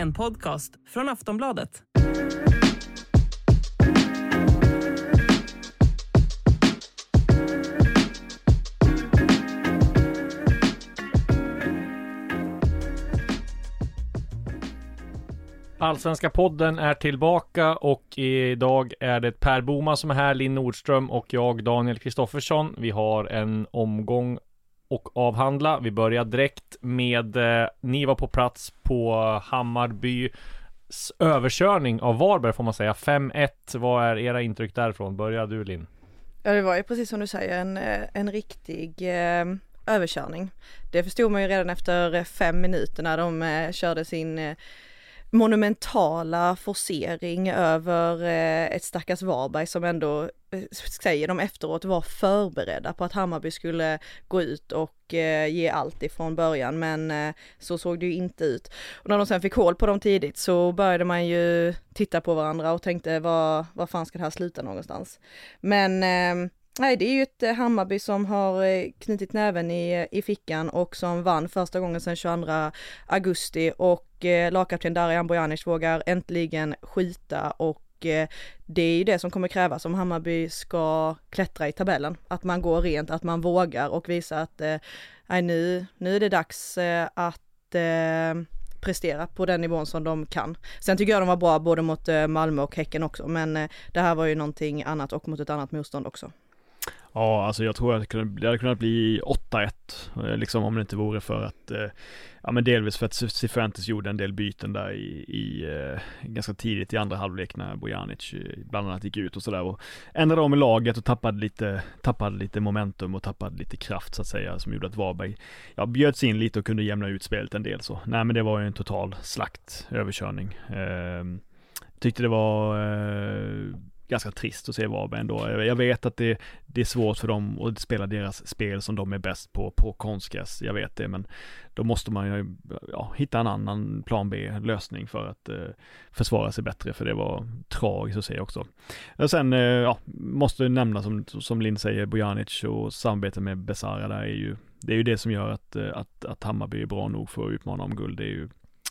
En podcast från Aftonbladet. Allsvenska podden är tillbaka och idag är det Per Boman som är här, Linn Nordström och jag Daniel Kristoffersson. Vi har en omgång och avhandla. Vi börjar direkt med eh, ni var på plats på Hammarbys överkörning av Varberg får man säga. 5-1. Vad är era intryck därifrån? Börja du Linn. Ja det var ju precis som du säger en, eh, en riktig eh, överkörning. Det förstod man ju redan efter eh, fem minuter när de eh, körde sin eh, monumentala forcering över eh, ett stackars Varberg som ändå, eh, säger de efteråt, var förberedda på att Hammarby skulle gå ut och eh, ge allt ifrån början men så såg det ju inte ut. Och när de sen fick hål på dem tidigt så började man ju titta på varandra och tänkte vad, vad fan ska det här sluta någonstans? Men eh, Nej, det är ju ett eh, Hammarby som har eh, knutit näven i, eh, i fickan och som vann första gången sedan 22 augusti och eh, lagkapten Darijan Bojanic vågar äntligen skjuta och eh, det är ju det som kommer krävas om Hammarby ska klättra i tabellen. Att man går rent, att man vågar och visar att eh, nej, nu, nu är det dags eh, att eh, prestera på den nivån som de kan. Sen tycker jag de var bra både mot Malmö och Häcken också, men det här var ju någonting annat och mot ett annat motstånd också. Ja, alltså jag tror att det hade kunnat bli 8-1, eh, liksom om det inte vore för att, eh, ja men delvis för att Cifuentes gjorde en del byten där i, i eh, ganska tidigt i andra halvlek när Bojanic eh, bland annat gick ut och sådär och ändrade om i laget och tappade lite, tappade lite momentum och tappade lite kraft så att säga som gjorde att Varberg, ja bjöds in lite och kunde jämna ut spelet en del så. Nej men det var ju en total slakt, överkörning. Eh, tyckte det var eh, ganska trist att se Varberg ändå. Jag vet att det, det är svårt för dem att spela deras spel som de är bäst på, på konstgräs. Jag vet det, men då måste man ju ja, hitta en annan plan B-lösning för att eh, försvara sig bättre, för det var tragiskt att se också. Och sen, eh, ja, måste nämna som, som Linn säger, Bojanic och samarbetet med Besara där är ju, det är ju det som gör att, eh, att, att Hammarby är bra nog för att utmana om guld. Det är ju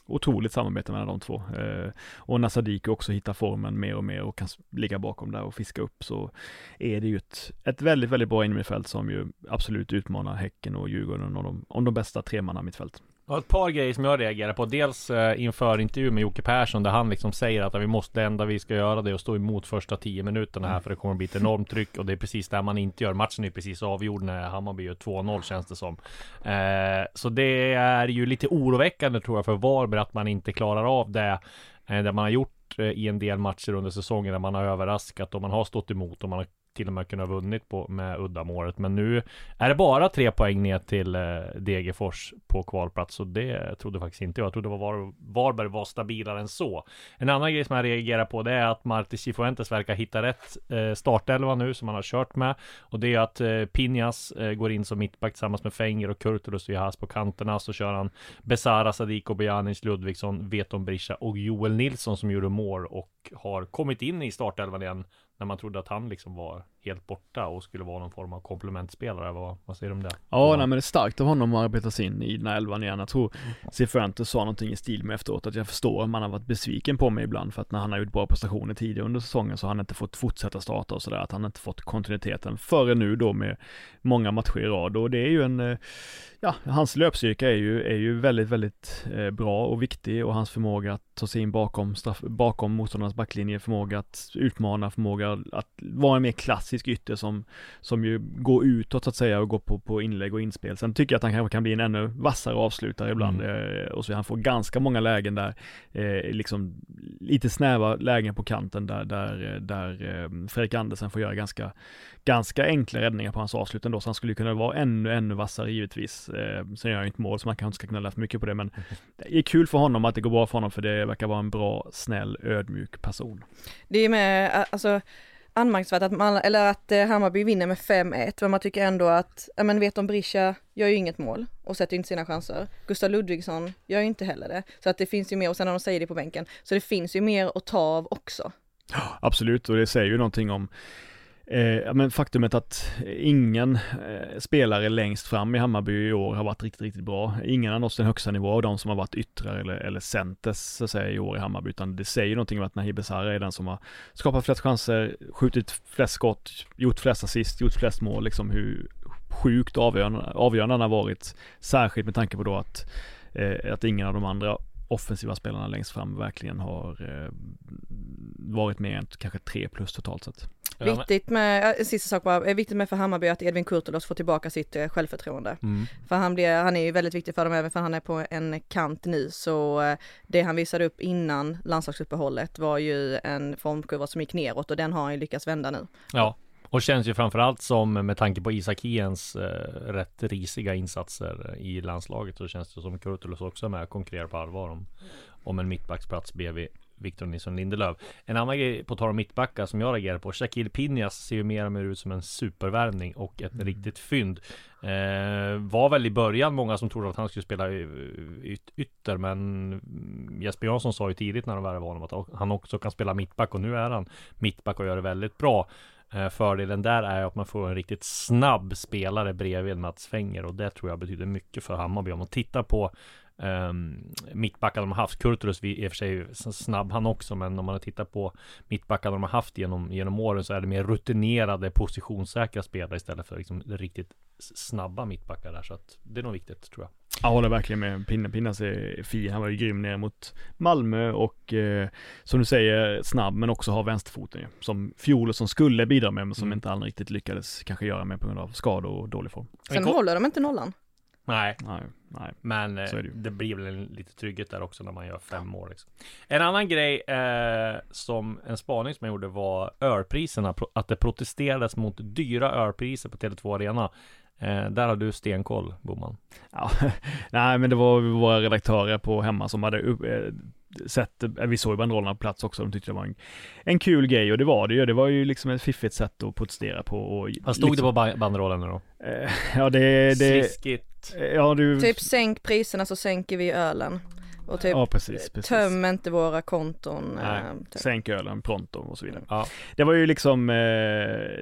otroligt samarbete mellan de två. Eh, och när Sadiki också hittar formen mer och mer och kan ligga bakom där och fiska upp så är det ju ett, ett väldigt, väldigt bra innermittfält som ju absolut utmanar Häcken och Djurgården om de, om de bästa tremanna mittfält. Och ett par grejer som jag reagerar på. Dels eh, inför intervju med Jocke Persson där han liksom säger att vi måste, det enda vi ska göra det är att stå emot första tio minuterna här mm. för det kommer att bli ett enormt tryck och det är precis det man inte gör. Matchen är precis avgjord när Hammarby gör 2-0 känns det som. Eh, så det är ju lite oroväckande tror jag för Varberg att man inte klarar av det. Eh, det man har gjort i en del matcher under säsongen där man har överraskat och man har stått emot och man har till och med kunnat vunnit på, med uddamålet. Men nu är det bara tre poäng ner till eh, Degerfors på kvalplats. Och det trodde faktiskt inte jag. Jag trodde var, Varberg var stabilare än så. En annan grej som jag reagerar på det är att Marti Cifuentes verkar hitta rätt eh, startelva nu som han har kört med. Och det är att eh, Pinjas eh, går in som mittback tillsammans med Fenger och Kurtulus och Jahas på kanterna. Så kör han Besara, Sadiko, Bojanic, Ludvigsson, Veton Brisha och Joel Nilsson som gjorde mål och har kommit in i startelvan igen när man trodde att han liksom var helt borta och skulle vara någon form av komplementspelare. Vad, vad säger du om det? Ja, nej men det är starkt av honom att arbeta sig in i den här elvan igen. Jag tror Cifuentes sa någonting i stil med efteråt att jag förstår att man har varit besviken på mig ibland för att när han har gjort bra prestationer tidigare under säsongen så har han inte fått fortsätta starta och sådär. Att han inte fått kontinuiteten förrän nu då med många matcher i rad och det är ju en, eh, ja, hans löpstyrka är ju, är ju väldigt, väldigt eh, bra och viktig och hans förmåga att ta sig in bakom, straff, bakom motståndarnas backlinje, förmåga att utmana, förmåga att vara en mer klassisk klassisk ytter som, som ju går utåt så att säga och går på, på inlägg och inspel. Sen tycker jag att han kanske kan bli en ännu vassare avslutare ibland mm. och så han får ganska många lägen där, eh, liksom lite snäva lägen på kanten där, där, där eh, Fredrik Andersen får göra ganska, ganska enkla räddningar på hans avslut ändå, så han skulle kunna vara ännu, ännu vassare givetvis. Eh, sen gör han inte mål, så man kanske inte ska lära för mycket på det, men det är kul för honom att det går bra för honom, för det verkar vara en bra, snäll, ödmjuk person. Det är med, alltså anmärkningsvärt att man, eller att eh, Hammarby vinner med 5-1, men man tycker ändå att, ja men vet om Brisha, gör ju inget mål och sätter inte sina chanser. Gustav Ludvigsson gör ju inte heller det. Så att det finns ju mer, och sen när de säger det på bänken, så det finns ju mer att ta av också. Absolut, och det säger ju någonting om Eh, men faktumet att eh, ingen eh, spelare längst fram i Hammarby i år har varit riktigt, riktigt bra. Ingen har nått den högsta nivå av de som har varit yttrar eller, eller centers så att säga i år i Hammarby, utan det säger någonting om att Nahib Besara är den som har skapat flest chanser, skjutit flest skott, gjort flest assist, gjort flest mål, liksom hur sjukt avgörande, avgörande han har varit, särskilt med tanke på då att, eh, att ingen av de andra offensiva spelarna längst fram verkligen har eh, varit mer än kanske tre plus totalt sett. Viktigt med, sista sak bara, viktigt med för Hammarby att Edvin Kurtulus får tillbaka sitt eh, självförtroende. Mm. För han, blir, han är ju väldigt viktig för dem även för han är på en kant nu så eh, det han visade upp innan landslagsuppehållet var ju en formkurva som gick neråt och den har han ju lyckats vända nu. Ja, och känns ju framförallt som med tanke på Isak Hiens eh, rätt risiga insatser i landslaget så känns det som Kurtulus också är med och konkurrerar på allvar om, om en mittbacksplats bredvid Victor Nilsson Lindelöf. En annan grej på tal om mittbackar som jag reagerar på. Shaquille Pinjas ser ju mer och mer ut som en supervärvning och ett mm. riktigt fynd. Eh, var väl i början många som trodde att han skulle spela yt ytter men Jesper Jansson sa ju tidigt när de värvade honom att han också kan spela mittback och nu är han mittback och gör det väldigt bra. Eh, fördelen där är att man får en riktigt snabb spelare bredvid Mats Fenger och det tror jag betyder mycket för Hammarby. Om man tittar på um, mittbackar de har haft. Kurtulus i och för sig snabb han också, men om man tittar på mittbackar de har haft genom, genom åren så är det mer rutinerade positionssäkra spelare istället för liksom riktigt snabba mittbackar där. Så att det är nog viktigt tror jag. Jag håller verkligen med. Pinne, Pinnas är fin. Han var ju grym ner mot Malmö och eh, som du säger snabb men också har vänsterfoten ju. Som fjol och som skulle bidra med men som mm. inte han riktigt lyckades kanske göra med på grund av skador och dålig form. Sen håller de inte nollan. Nej. Nej, nej. Men eh, det, det, blir väl en lite trygghet där också när man gör fem år. Liksom. En annan grej eh, som en spaning som jag gjorde var ölpriserna. Att det protesterades mot dyra ölpriser på Tele2 Arena. Eh, där har du stenkoll, Boman. Ja, nej men det var våra redaktörer på hemma som hade upp, eh, sett, eh, vi såg ju banderollerna på plats också, de tyckte det var en, en kul grej och det var det ju, det var ju liksom ett fiffigt sätt att protestera på och Vad stod liksom, det på banderollerna då? Eh, ja det, det Sliskigt Ja du Typ sänk priserna så sänker vi ölen och typ ja, precis, precis. töm inte våra konton. Nej, äh, typ. Sänk ölen pronto och så vidare. Ja. Det var ju liksom, eh,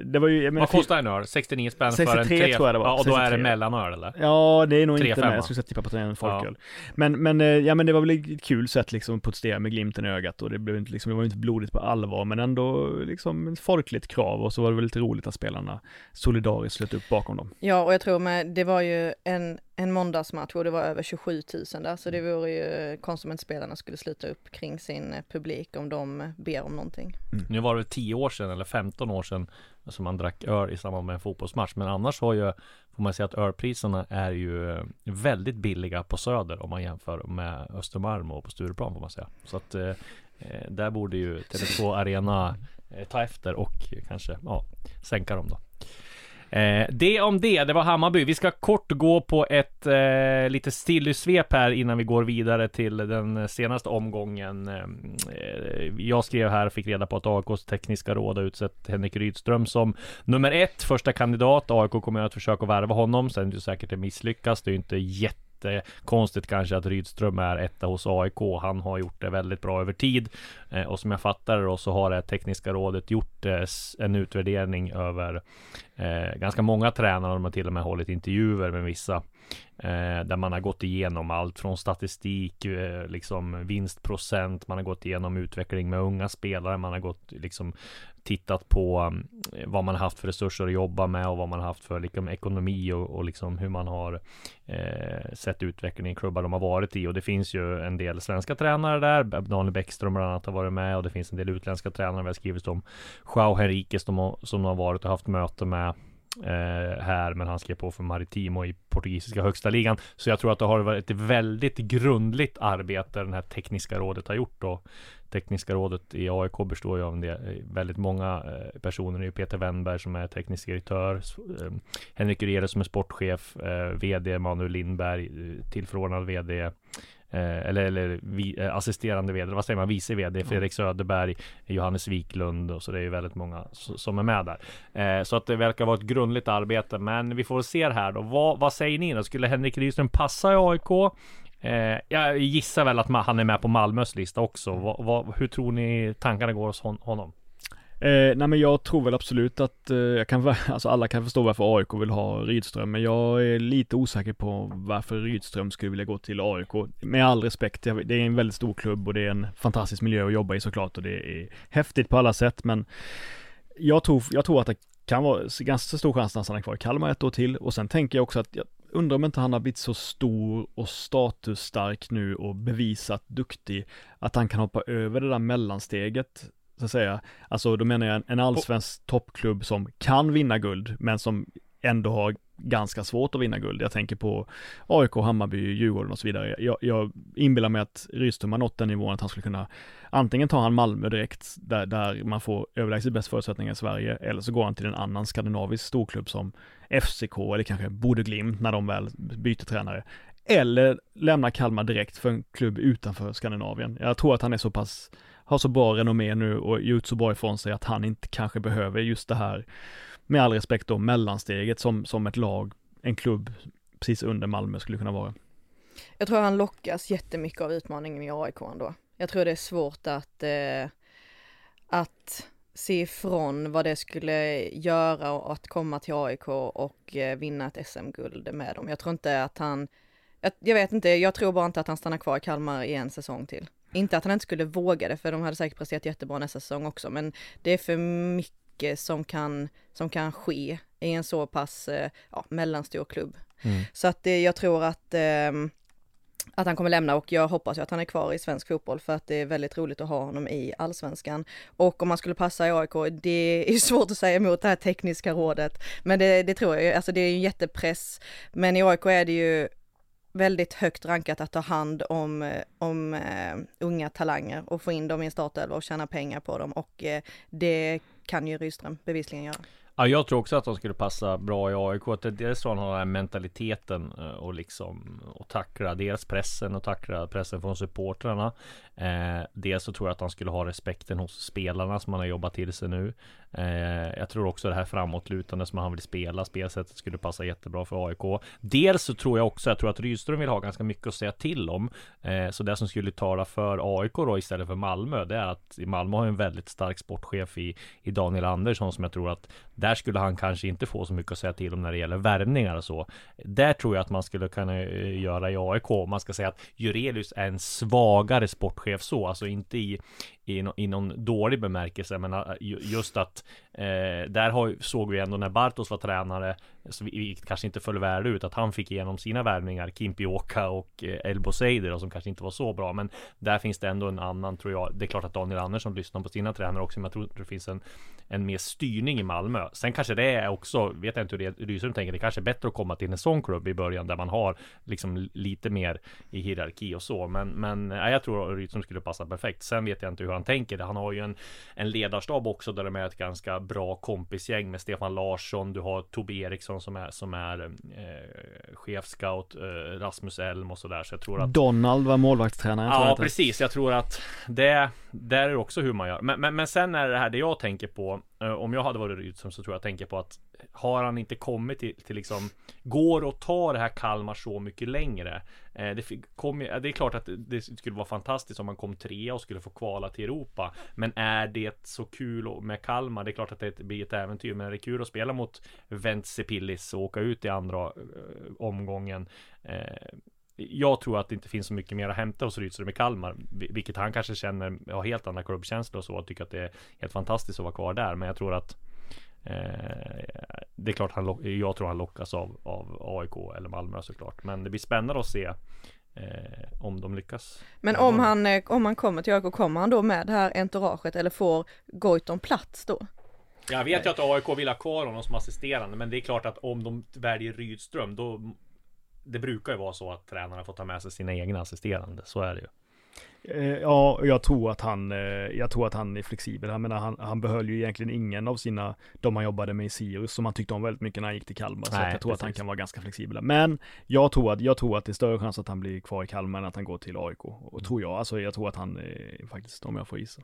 det var ju, Vad kostar en öl? 69 spänn för en tre? tror jag det var. Ja, och 63. då är det mellanöl eller? Ja, det är nog 3, inte med. Jag skulle tippa på att det är en folköl. Ja. Men, men, eh, ja men det var väl ett kul sätt liksom att protestera med glimten i ögat och det blev inte liksom, det var inte blodigt på allvar men ändå liksom ett folkligt krav och så var det väl lite roligt att spelarna solidariskt slöt upp bakom dem. Ja, och jag tror med, det var ju en en måndagsmatch och det var över 27 000 där så det vore ju konstigt om spelarna skulle sluta upp kring sin eh, publik om de ber om någonting. Mm. Nu var det 10 år sedan eller 15 år sedan som man drack öl i samband med en fotbollsmatch men annars har ju får man säga att ölpriserna är ju eh, väldigt billiga på Söder om man jämför med Östermalm och på Stureplan får man säga. Så att eh, eh där borde ju Tele2 Arena eh, ta efter och kanske ja, sänka dem då. Eh, det om det, det var Hammarby. Vi ska kort gå på ett eh, lite stillysvep här innan vi går vidare till den senaste omgången. Eh, eh jag skrev här och fick reda på att AIKs tekniska råd har utsett Henrik Rydström som nummer ett, första kandidat. AIK kommer att försöka värva honom, sen är det säkert det misslyckas. Det är ju inte jätte jättekonstigt kanske att Rydström är etta hos AIK. Han har gjort det väldigt bra över tid. Eh, och som jag fattar det då så har det tekniska rådet gjort eh, en utvärdering över eh, ganska många tränare. De har till och med hållit intervjuer med vissa. Eh, där man har gått igenom allt från statistik, eh, liksom vinstprocent, man har gått igenom utveckling med unga spelare, man har gått liksom tittat på eh, vad man haft för resurser att jobba med och vad man haft för liksom, ekonomi och, och liksom hur man har eh, sett utvecklingen i klubbar de har varit i. Och det finns ju en del svenska tränare där. Daniel Bäckström bland annat har varit med och det finns en del utländska tränare. Vi har skrivit om Joao Henriquez som, de som har varit och haft möte med eh, här, men han skrev på för Maritimo i portugisiska högsta ligan. Så jag tror att det har varit ett väldigt grundligt arbete den här tekniska rådet har gjort och Tekniska rådet i AIK består ju av en del, eh, väldigt många eh, personer. Det är Peter Wennberg som är teknisk direktör, eh, Henrik Urere som är sportchef, eh, VD Manuel Lindberg, tillförordnad VD eller, eller vi, eh, assisterande vd, vad säger man, vice vd, Fredrik Söderberg, Johannes Wiklund och så det är ju väldigt många som är med där. Eh, så att det verkar vara ett grundligt arbete, men vi får se här då. Vad, vad säger ni då? Skulle Henrik Rydström passa i AIK? Eh, jag gissar väl att han är med på Malmös lista också. Va, va, hur tror ni tankarna går hos hon, honom? Eh, nej men jag tror väl absolut att, eh, jag kan, alltså alla kan förstå varför AIK vill ha Rydström, men jag är lite osäker på varför Rydström skulle vilja gå till AIK. Med all respekt, det är en väldigt stor klubb och det är en fantastisk miljö att jobba i såklart och det är häftigt på alla sätt, men jag tror, jag tror att det kan vara ganska stor chans att han stannar kvar i Kalmar ett år till och sen tänker jag också att jag undrar om inte han har blivit så stor och statusstark nu och bevisat duktig att han kan hoppa över det där mellansteget så att säga. Alltså då menar jag en allsvensk toppklubb som kan vinna guld, men som ändå har ganska svårt att vinna guld. Jag tänker på AIK, Hammarby, Djurgården och så vidare. Jag, jag inbillar mig att Rydström har nått den nivån att han skulle kunna antingen ta han Malmö direkt, där, där man får överlägset bäst förutsättningar i Sverige, eller så går han till en annan skandinavisk storklubb som FCK eller kanske Bode Glimt när de väl byter tränare. Eller lämna Kalmar direkt för en klubb utanför Skandinavien. Jag tror att han är så pass har så bra renommé nu och gjort så bra ifrån sig att han inte kanske behöver just det här, med all respekt då, mellansteget som, som ett lag, en klubb precis under Malmö skulle kunna vara. Jag tror han lockas jättemycket av utmaningen i AIK ändå. Jag tror det är svårt att, eh, att se ifrån vad det skulle göra och att komma till AIK och eh, vinna ett SM-guld med dem. Jag tror inte att han, jag, jag, vet inte, jag tror bara inte att han stannar kvar i Kalmar i en säsong till. Inte att han inte skulle våga det, för de hade säkert presterat jättebra nästa säsong också, men det är för mycket som kan, som kan ske i en så pass eh, ja, mellanstor klubb. Mm. Så att det, jag tror att eh, att han kommer lämna och jag hoppas ju att han är kvar i svensk fotboll för att det är väldigt roligt att ha honom i allsvenskan. Och om han skulle passa i AIK, det är svårt att säga emot det här tekniska rådet. Men det, det tror jag ju, alltså det är en jättepress. Men i AIK är det ju väldigt högt rankat att ta hand om, eh, om uh, unga talanger och få in dem i en startelva och tjäna pengar på dem och uh, det kan ju Rydström bevisligen göra. Ja, jag tror också att de skulle passa bra i AIK. Att dels har han den här mentaliteten och liksom och tackla dels pressen och tackla pressen från supportrarna. Eh, dels så tror jag att han skulle ha respekten hos spelarna som han har jobbat till sig nu. Eh, jag tror också det här framåtlutande som han vill spela, spelsättet skulle passa jättebra för AIK. Dels så tror jag också, jag tror att Rydström vill ha ganska mycket att säga till om. Eh, så det som skulle tala för AIK då istället för Malmö, det är att Malmö har en väldigt stark sportchef i, i Daniel Andersson som jag tror att där skulle han kanske inte få så mycket att säga till om när det gäller värvningar och så. Där tror jag att man skulle kunna eh, göra i AIK. Man ska säga att Jurelius är en svagare sportchef så, alltså inte i, i, no, i någon dålig bemärkelse, men äh, just att eh, där har, såg vi ändå när Bartos var tränare, så vi, kanske inte föll väl ut, att han fick igenom sina värvningar, Kimpioka och eh, Elbo Seider, som kanske inte var så bra, men där finns det ändå en annan, tror jag. Det är klart att Daniel Andersson lyssnar på sina tränare också, men jag tror att det finns en, en mer styrning i Malmö. Sen kanske det är också, vet jag inte hur det Rydström tänker, det kanske är bättre att komma till en sån klubb i början, där man har liksom lite mer i hierarki och så, men, men ja, jag tror Rydström skulle passa perfekt. Sen vet jag inte hur han tänker. Han har ju en, en ledarstab också där de är ett ganska bra kompisgäng med Stefan Larsson. Du har Tobbe Eriksson som är, som är eh, chefscout, eh, Rasmus Elm och sådär. Så jag tror att Donald var målvaktstränare. Ja, precis. Jag tror att det, där är också hur man gör. Men, men, men sen är det här det jag tänker på. Eh, om jag hade varit Rydström så tror jag tänker på att har han inte kommit till, till liksom Går att ta det här Kalmar så mycket längre eh, det, kom, eh, det är klart att det skulle vara fantastiskt om man kom trea och skulle få kvala till Europa Men är det så kul med Kalmar? Det är klart att det blir ett äventyr Men är det kul att spela mot Ventsepillis och åka ut i andra eh, omgången eh, jag tror att det inte finns så mycket mer att hämta hos Rydström i Kalmar, vilket han kanske känner har helt andra klubbkänslor och så och tycker att det är helt fantastiskt att vara kvar där. Men jag tror att eh, det är klart han jag tror han lockas av, av AIK eller Malmö såklart. Men det blir spännande att se eh, om de lyckas. Men om han, eh, om han kommer till AIK, kommer han då med det här entouraget eller får Goitom plats då? Jag vet ju att AIK vill ha kvar honom som assisterande Men det är klart att om de väljer Rydström då Det brukar ju vara så att tränarna får ta med sig sina egna assisterande Så är det ju eh, Ja, jag tror att han, eh, jag tror att han är flexibel. Jag menar, han, han behöll ju egentligen ingen av sina, de han jobbade med i Sirius, som han tyckte om väldigt mycket när han gick till Kalmar. Så Nej, jag tror precis. att han kan vara ganska flexibel. Men jag tror att, jag tror att det är större chans att han blir kvar i Kalmar än att han går till AIK. Och mm. tror jag, alltså jag tror att han faktiskt, om jag får gissa.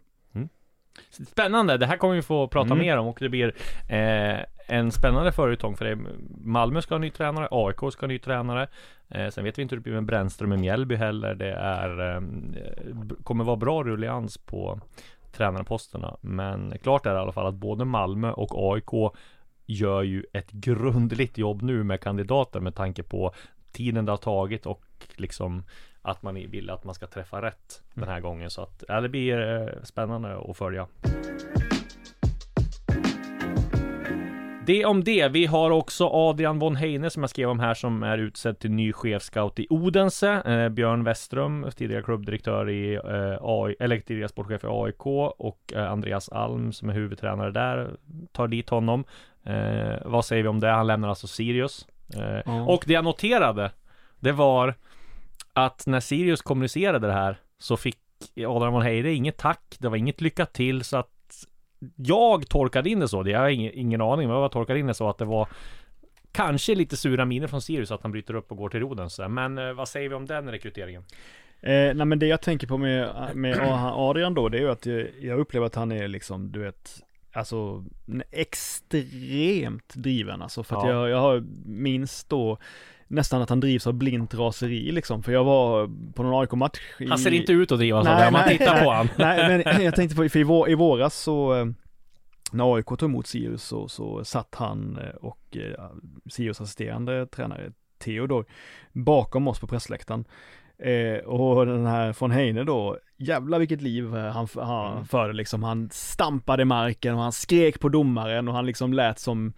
Spännande, det här kommer vi få prata mm. mer om och det blir eh, en spännande följetong för det. Malmö ska ha ny tränare, AIK ska ha ny tränare. Eh, sen vet vi inte hur det blir med Brännström i Mjällby heller. Det är, eh, kommer vara bra rullians på tränarposterna. Men klart är i alla fall att både Malmö och AIK gör ju ett grundligt jobb nu med kandidater med tanke på tiden det har tagit och liksom att man vill att man ska träffa rätt den här gången. Så att ja, det blir eh, spännande att följa. Det om det. Vi har också Adrian von Heine som jag skrev om här som är utsedd till ny chefscout i Odense. Eh, Björn Westström, tidigare klubbdirektör i eh, AI, eller tidigare sportchef i AIK och eh, Andreas Alm som är huvudtränare där tar dit honom. Eh, vad säger vi om det? Han lämnar alltså Sirius. Mm. Och det jag noterade, det var att när Sirius kommunicerade det här så fick Adrian von Heide inget tack, det var inget lycka till så att jag tolkade in det så, jag har ingen, ingen aning, men jag tolkade in det så att det var kanske lite sura miner från Sirius att han bryter upp och går till Rodens. Men eh, vad säger vi om den rekryteringen? Eh, nej men det jag tänker på med, med Adrian då, det är ju att jag, jag upplever att han är liksom, du vet, alltså extremt driven alltså. För att ja. jag, jag har minst då nästan att han drivs av blint raseri liksom. För jag var på någon AIK-match i... Han ser inte ut att drivas av det om man tittar på honom. Nej, men jag tänkte på, för i, vår, i våras så eh, när AIK tog emot Sirius så, så satt han eh, och eh, Sirius assisterande tränare Theodor bakom oss på pressläktaren. Eh, och den här von Heine då, jävla vilket liv han, han mm. förde liksom. Han stampade marken och han skrek på domaren och han liksom lät som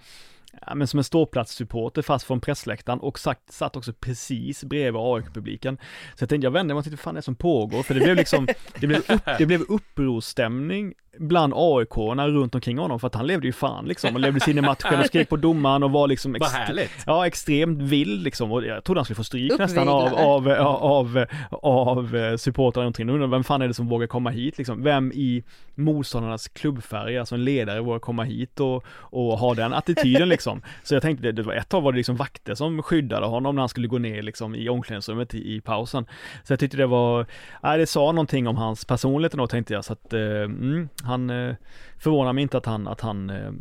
ja, men som en ståplatssupporter fast från pressläktaren och sagt, satt också precis bredvid AIK-publiken. Så jag tänkte, jag vände mig och tittade, vad fan är det som pågår? För det blev liksom, det blev, upp, det blev upprorsstämning bland AIK-arna runt omkring honom för att han levde ju fan liksom och levde sin i matchen och skrek på domaren och var liksom härligt! Ja, extremt vild liksom och jag trodde han skulle få stryk nästan av, av, av, av, av supportrarna omkring. Undrar vem fan är det som vågar komma hit liksom? Vem i motståndarnas klubbfärg, alltså en ledare vågar komma hit och, och ha den attityden liksom. Så jag tänkte, det var ett tag var det liksom vakter som skyddade honom när han skulle gå ner liksom i omklädningsrummet i, i pausen. Så jag tyckte det var, nej det sa någonting om hans personlighet då tänkte jag så att, eh, mm, han eh, förvånar mig inte att han, att han, eh,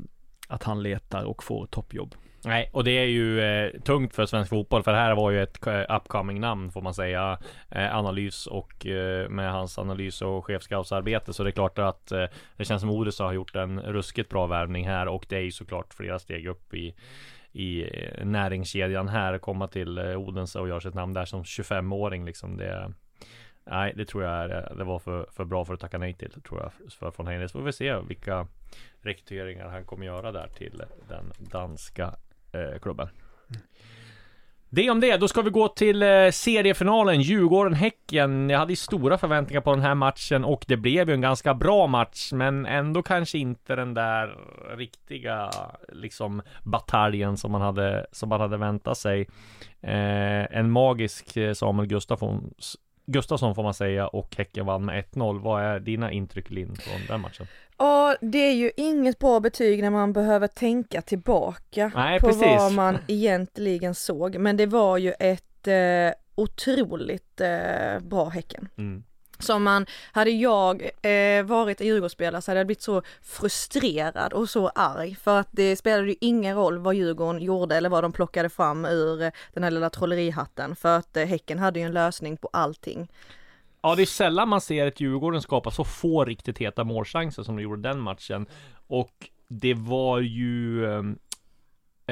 att han letar och får toppjobb. Nej, och det är ju eh, tungt för svensk fotboll för det här var ju ett eh, upcoming namn får man säga. Eh, analys och eh, med hans analys och chefscoutsarbete så det är klart att eh, det känns som Odessa har gjort en ruskigt bra värvning här och det är ju såklart flera steg upp i i eh, näringskedjan här komma till Odense och göra sitt namn där som 25-åring liksom det Nej, det tror jag är, eh, det var för, för bra för att tacka nej till, tror jag, för från Heine. Så får vi se vilka rekryteringar han kommer göra där till den danska eh, klubben. Det om det, då ska vi gå till eh, seriefinalen Djurgården-Häcken. Jag hade ju stora förväntningar på den här matchen och det blev ju en ganska bra match, men ändå kanske inte den där riktiga liksom bataljen som man hade, som man hade väntat sig. Eh, en magisk eh, Samuel Gustafssons Gustafsson får man säga och Häcken vann med 1-0. Vad är dina intryck Linn från den matchen? Ja, det är ju inget bra betyg när man behöver tänka tillbaka Nej, på precis. vad man egentligen såg. Men det var ju ett eh, otroligt eh, bra Häcken. Mm som man, hade jag eh, varit Djurgårdsspelare så hade jag blivit så frustrerad och så arg för att det spelade ju ingen roll vad Djurgården gjorde eller vad de plockade fram ur eh, den här lilla trollerihatten för att eh, Häcken hade ju en lösning på allting. Ja, det är sällan man ser ett Djurgården skapa så få riktigt heta målchanser som de gjorde den matchen. Och det var ju eh,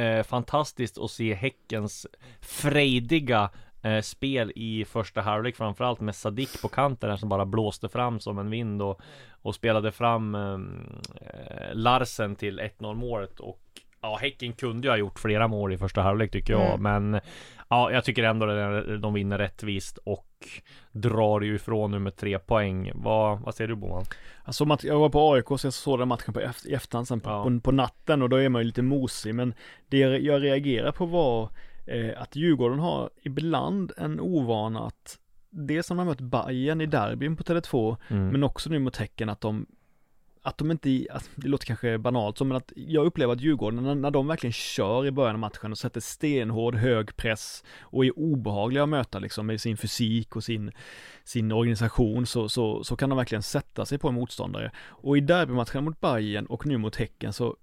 eh fantastiskt att se Häckens frejdiga eh, spel i första halvlek framförallt med Sadik på kanten där som bara blåste fram som en vind och, och spelade fram eh, Larsen till 1-0 målet och Ja, Häcken kunde ju ha gjort flera mål i första halvlek tycker jag, Mm. men Ja, jag tycker ändå att de vinner rättvist och drar ju ifrån nu med tre poäng. Vad, vad säger du Boman? Alltså jag var på AIK så jag såg den matchen på efter, i efterhand sen på, Ja. på, på natten och då är man ju lite mosig men det jag reagerar på var eh, att Djurgården har ibland en ovana att Dels när de har mött Bayern i derbyn på Tele2 Mm. men också nu mot Häcken att de att de inte, att det låter kanske banalt så, men att jag upplever att Djurgården, när, när de verkligen kör i början av matchen och sätter stenhård, hög press och är obehagliga att möta liksom med sin fysik och sin, sin organisation så, så, så kan de verkligen sätta sig på en motståndare. Och i derbymatchen mot Bayern och nu mot Häcken så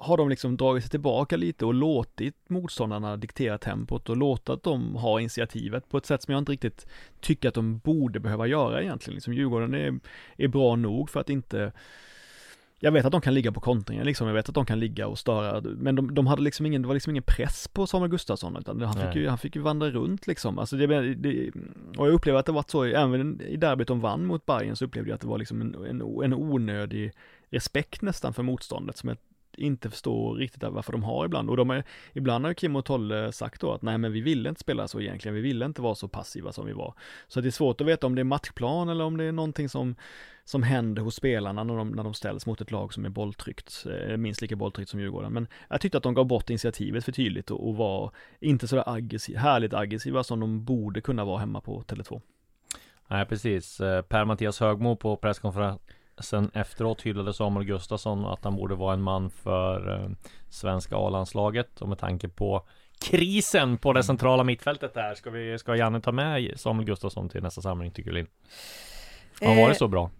har de liksom dragit sig tillbaka lite och låtit motståndarna diktera tempot och låtit dem ha initiativet på ett sätt som jag inte riktigt tycker att de borde behöva göra egentligen. Liksom Djurgården är, är bra nog för att inte jag vet att de kan ligga på kontringen liksom, jag vet att de kan ligga och störa, men de, de hade liksom ingen, det var liksom ingen press på Samuel Gustafsson, utan han fick, ju, han fick ju vandra runt liksom. Alltså det, det, och jag upplever att det var så, även i derbyt de vann mot Bayern så upplevde jag att det var liksom en, en, en onödig respekt nästan för motståndet som jag inte förstår riktigt varför de har ibland. Och de är, ibland har ju Kim och Tolle sagt då att nej men vi ville inte spela så egentligen, vi ville inte vara så passiva som vi var. Så det är svårt att veta om det är matchplan eller om det är någonting som, som händer hos spelarna när de, när de ställs mot ett lag som är bolltryckt, eh, minst lika bolltryckt som Djurgården. Men jag tyckte att de gav bort initiativet för tydligt och, och var inte sådär aggressiv, härligt aggressiva som de borde kunna vara hemma på Tele2. Nej precis, eh, Per-Mattias Högmo på presskonferensen efteråt hyllade Samuel Gustafsson att han borde vara en man för eh, svenska A-landslaget och med tanke på krisen på det centrala mittfältet där ska vi, ska Janne ta med Samuel Gustafsson till nästa samling tycker Linn? Har han Eh, varit så bra?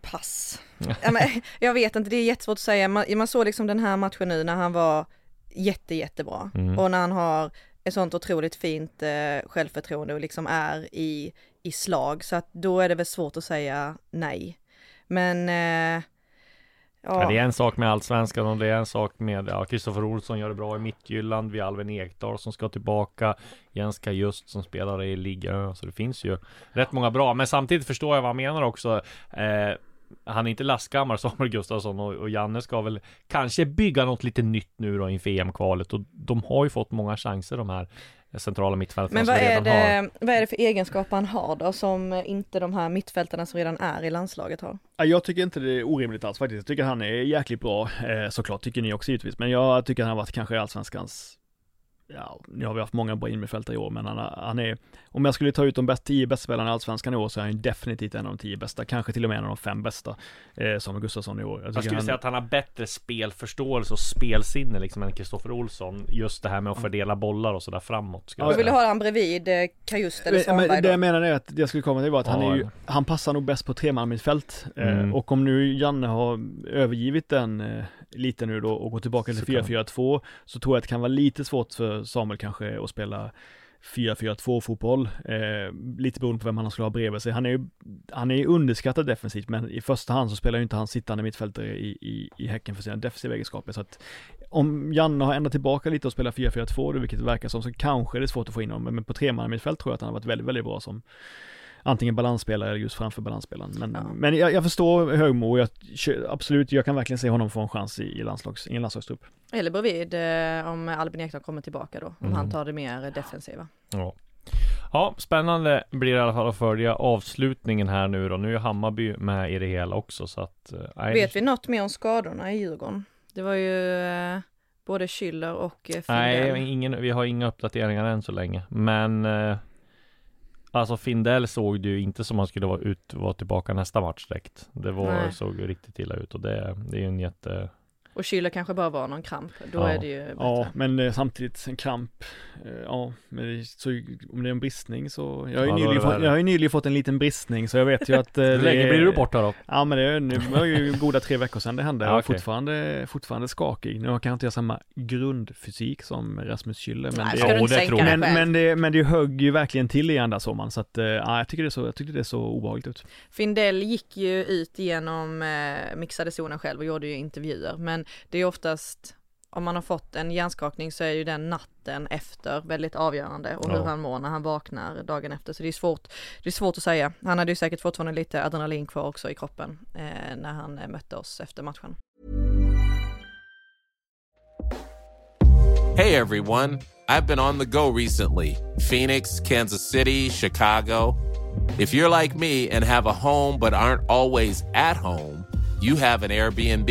Pass. Ja, men, jag vet inte, det är jättesvårt att säga. Man, man såg liksom den här matchen nu när han var jätte, jättebra. Mm. Och när han har ett sånt otroligt fint eh, självförtroende och liksom är i, i slag. Så att då är det väl svårt att säga nej. Men eh, Ja. ja, det är en sak med Allsvenskan och det är en sak med ja, Kristoffer Olsson gör det bra i Mittjylland, Vi har Alvin Ekdal som ska tillbaka Jens Just som spelar i ligan Så det finns ju rätt många bra Men samtidigt förstår jag vad han menar också eh, Han är inte lastgammal Samuel Gustafsson och, och Janne ska väl Kanske bygga något lite nytt nu då inför EM-kvalet Och de har ju fått många chanser de här Centrala mittfältarna men som vad är, redan har det, vad är det för egenskaper han har då som inte de här mittfältarna som redan är i landslaget har? Ja, Jag tycker inte det är orimligt alls faktiskt. Jag tycker han är jäkligt bra, eh, såklart, tycker ni också givetvis. Men jag tycker han har varit kanske allsvenskans Ja, nu har vi haft många bra innermittfältare i år, men han, han är, om jag skulle ta ut de bäst, tio bästa spelarna i Allsvenskan i år så är han definitivt en av de tio bästa, kanske till och med en av de fem bästa, eh, Samuel Gustafsson i år. Jag tycker skulle han, säga att han har bättre spelförståelse och spelsinne liksom än Kristoffer Olsson Just det här med att fördela bollar och sådär framåt skulle Ja, Jag jag vill ha han bredvid eh, Kajust eller men, Svanberg men det jag menar är att det jag skulle komma till var att han Ja, är ju, han passar nog bäst på tremannamittfält. Mm. Eh, och om nu Janne har övergivit den eh, lite nu då och går tillbaka till Så kan- 4-4-2 så tror jag att det kan vara lite svårt för Samuel kanske att spela 4-4-2 fotboll, eh, lite beroende på vem han skulle ha bredvid sig. Han är ju, han är ju underskattad defensivt, men i första hand så spelar ju inte han sittande mittfältare i, i, i Häcken för sina defensiva egenskaper, så att om Janne har ändrat tillbaka lite och spelar 4-4-2, då, vilket det verkar som, så kanske det är svårt att få in honom, men på tremannamittfält tror jag att han har varit väldigt, väldigt bra som antingen balansspelare eller just framför balansspelaren. Men, Ja. men jag, jag förstår Högmo och jag, absolut, jag kan verkligen se honom få en chans i, i, landslags, i en landslagstrupp. Eller bredvid eh, om Albin Ekdal kommer tillbaka då, om Mm. han tar det mer defensiva. Ja. ja, spännande blir det i alla fall att följa avslutningen här nu då. Nu är Hammarby med i det hela också så att... eh, Vet vi något mer om skadorna i Djurgården? Det var ju eh, både Schüller och eh, Findell. Nej, ingen, vi har inga uppdateringar än så länge. Men... Eh, alltså Findell såg det ju inte som han skulle vara, ut, vara tillbaka nästa match direkt. Det var, Nej. såg ju riktigt illa ut och det, det är ju en jätte... Och Schüller kanske bara var någon kramp, då Ja. är det ju bättre. Ja, men eh, samtidigt en kramp. Eh, ja, men det, så, om det är en bristning så. Jag har ju, Ja, nyligen, det fått, jag har ju nyligen fått en liten bristning så jag vet ju att. eh, Hur det länge blir du borta då? Ja men det är nu var ju goda tre veckor sedan det hände. Ja, Jag är okej. fortfarande, fortfarande skakig. Nu kan jag inte göra samma grundfysik som Rasmus Schüller. Men Nej, det, Ja, det tror jag. men, men, det, men det högg ju verkligen till igen där sommaren så att, eh, ja, jag tycker det är så, jag tyckte det så obehagligt ut. Findell gick ju ut genom eh, mixade zonen själv och gjorde ju intervjuer, men det är oftast om man har fått en hjärnskakning så är ju den natten efter väldigt avgörande och hur Ja. han mår när han vaknar dagen efter. Så det är svårt, det är svårt att säga. Han hade ju säkert fortfarande lite adrenalin kvar också i kroppen eh, när han eh, mötte oss efter matchen. Hey everyone, I've been on the go recently Phoenix, Kansas City, Chicago. If you're like me and have a home but aren't always at home, you have an Airbnb.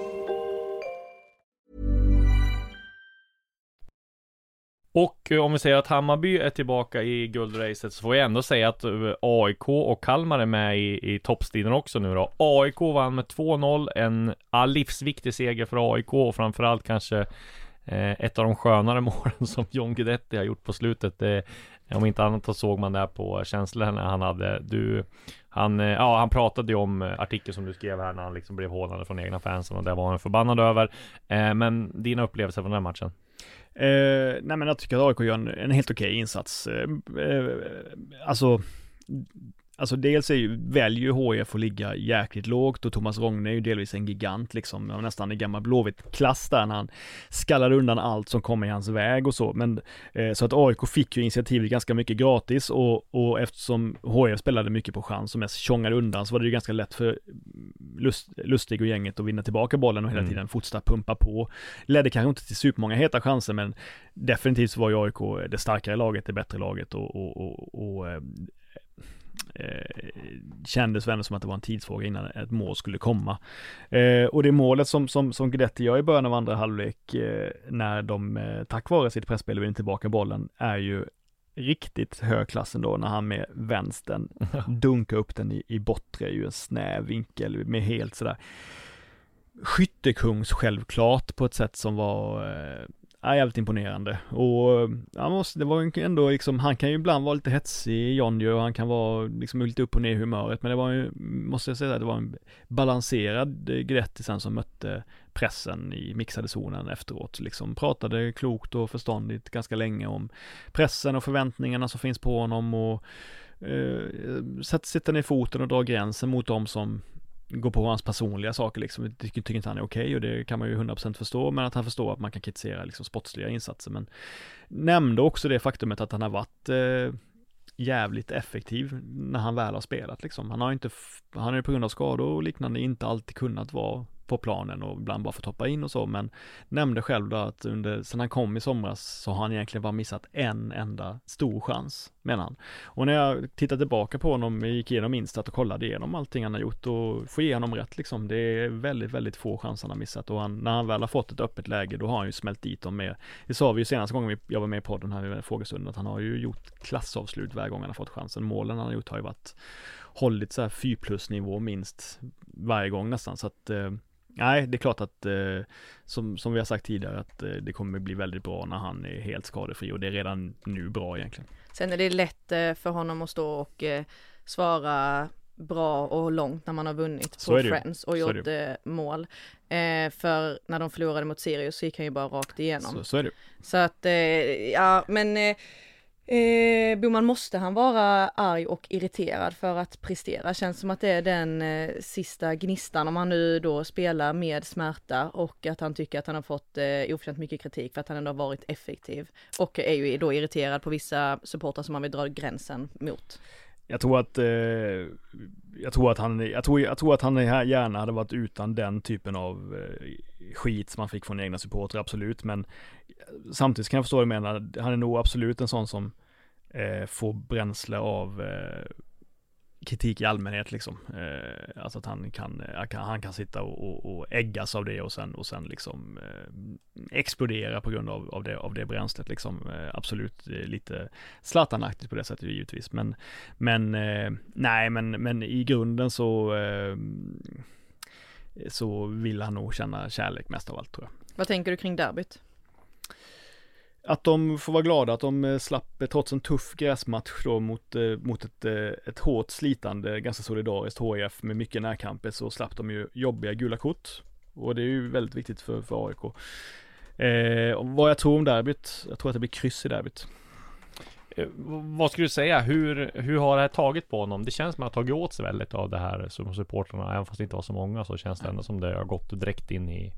Och eh, om vi säger att Hammarby är tillbaka i guldracet så får jag ändå säga att eh, AIK och Kalmar är med i, i toppstriden också nu då. AIK vann med 2-0, en ja, livsviktig seger för AIK och framförallt kanske eh, ett av de skönare målen som John Guidetti har gjort på slutet. Det, om inte annat så såg man det på känslorna han hade. Du, han, eh, ja, han pratade ju om artikeln som du skrev här när han liksom blev hånad från egna fansen och det var han förbannad över. Eh, men dina upplevelser från den matchen? Eh, nej men jag tycker att AIK gör en, en helt okej insats. Eh, eh, alltså, alltså dels är ju, väljer ju HIF att ligga jäkligt lågt och Thomas Rogne är ju delvis en gigant liksom, nästan i gammal Blåvitt-klass där när han skallade undan allt som kom i hans väg och så. Men eh, så att AIK fick ju initiativet ganska mycket gratis och, och eftersom HIF spelade mycket på chans och mest tjongade undan så var det ju ganska lätt för Lust, Lustig och gänget att vinna tillbaka bollen och hela Mm. tiden fortsätta pumpa på. Ledde kanske inte till supermånga heta chanser men definitivt så var ju AIK det starkare laget, det bättre laget och, och, och, och eh, kändes väl som att det var en tidsfråga innan ett mål skulle komma. Eh, och det målet som, som, som Guidetti gör i början av andra halvlek eh, när de eh, tack vare sitt pressspel vinner tillbaka bollen är ju riktigt hög klass ändå när han med vänstern dunkar upp den i, i bortre, ju en snäv vinkel med helt sådär skyttekungs självklart på ett sätt som var eh, är jävligt imponerande. Och han måste, det var ju ändå liksom, han kan ju ibland vara lite hetsig, John ju, och han kan vara liksom lite upp och ner i humöret, men det var ju, måste jag säga, det var en balanserad eh, Gretti sen som mötte pressen i mixade zonen efteråt, liksom. Pratade klokt och förståndigt ganska länge om pressen och förväntningarna som finns på honom och eh, sätter ner foten och drar gränsen mot dem som gå på hans personliga saker liksom, tycker, tycker inte han är okej och det kan man ju 100% förstå, men att han förstår att man kan kritisera liksom sportsliga insatser, men nämnde också det faktumet att han har varit eh, jävligt effektiv när han väl har spelat liksom. Han har inte, han har ju på grund av skador och liknande inte alltid kunnat vara på planen och ibland bara fått hoppa in och så, men nämnde själv då att under, sen han kom i somras så har han egentligen bara missat en enda stor chans, menar han. Och när jag tittar tillbaka på honom, gick igenom Instat och kollade igenom allting han har gjort och får ge honom rätt liksom. Det är väldigt, väldigt få chanser han har missat och han, när han väl har fått ett öppet läge då har han ju smält dit dem med, det sa vi ju senaste gången jag var med i podden här i frågestunden, att han har ju gjort klassavslut varje gång han har fått chansen. Målen han har gjort har ju varit hållit så här 4 plus nivå minst varje gång nästan så att eh, Nej, det är klart att eh, som, som vi har sagt tidigare att eh, det kommer bli väldigt bra när han är helt skadefri och det är redan nu bra egentligen. Sen är det lätt eh, för honom att stå och eh, svara bra och långt när man har vunnit Så på. Friends och gjort eh, mål. Eh, för när de förlorade mot Sirius så gick han ju bara rakt igenom. Så, så är det. Så att, eh, ja men eh, eh, Boman måste han vara arg och irriterad för att prestera? Känns som att det är den eh, sista gnistan om han nu då spelar med smärta och att han tycker att han har fått eh, oförtjänt mycket kritik för att han ändå har varit effektiv. Och är ju då irriterad på vissa supportrar som han vill dra gränsen mot. Jag tror att, eh, jag tror att han, jag tror, jag tror att han gärna hade varit utan den typen av eh, skit som han fick från egna supportrar, absolut. Men samtidigt kan jag förstå vad du menar. Han är nog absolut en sån som eh, får bränsle av eh, kritik i allmänhet liksom. Eh, alltså att han eh, kan, han kan sitta och, och, och äggas av det och sen, och sen liksom eh, explodera på grund av, av, det, av det bränslet liksom. Eh, absolut lite Zlatan-aktigt på det sättet givetvis. Men, men eh, nej, men, men i grunden så eh, så vill han nog känna kärlek mest av allt tror jag. Vad tänker du kring derbyt? Att de får vara glada att de eh, slapp, eh, trots en tuff gräsmatch då mot, eh, mot ett, ett hårt slitande, ganska solidariskt HIF med mycket närkamper så slapp de ju jobbiga gula kort. Och det är ju väldigt viktigt för, för AIK. Eh, vad jag tror om derbyt, jag tror att det blir kryss i derbyt. Eh, vad skulle du säga? Hur, hur har det här tagit på honom? Det känns som att han har tagit åt sig väldigt av det här som supportrarna. Även fast det inte var så många så känns det ändå som det har gått direkt in i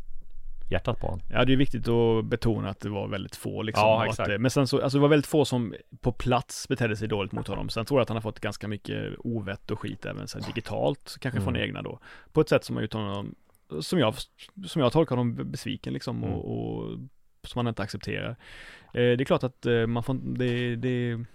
hjärtat på honom. Ja det är viktigt att betona att det var väldigt få liksom. Ja, exakt. Att, men sen så, alltså det var väldigt få som på plats betedde sig dåligt mot honom. Sen tror jag att han har fått ganska mycket ovett och skit även så digitalt, kanske från Mm. egna då. På ett sätt som har gjort honom, som jag, som jag tolkar honom besviken liksom Mm. och, och som han inte accepterar. Eh, det är klart att eh, man får, det, det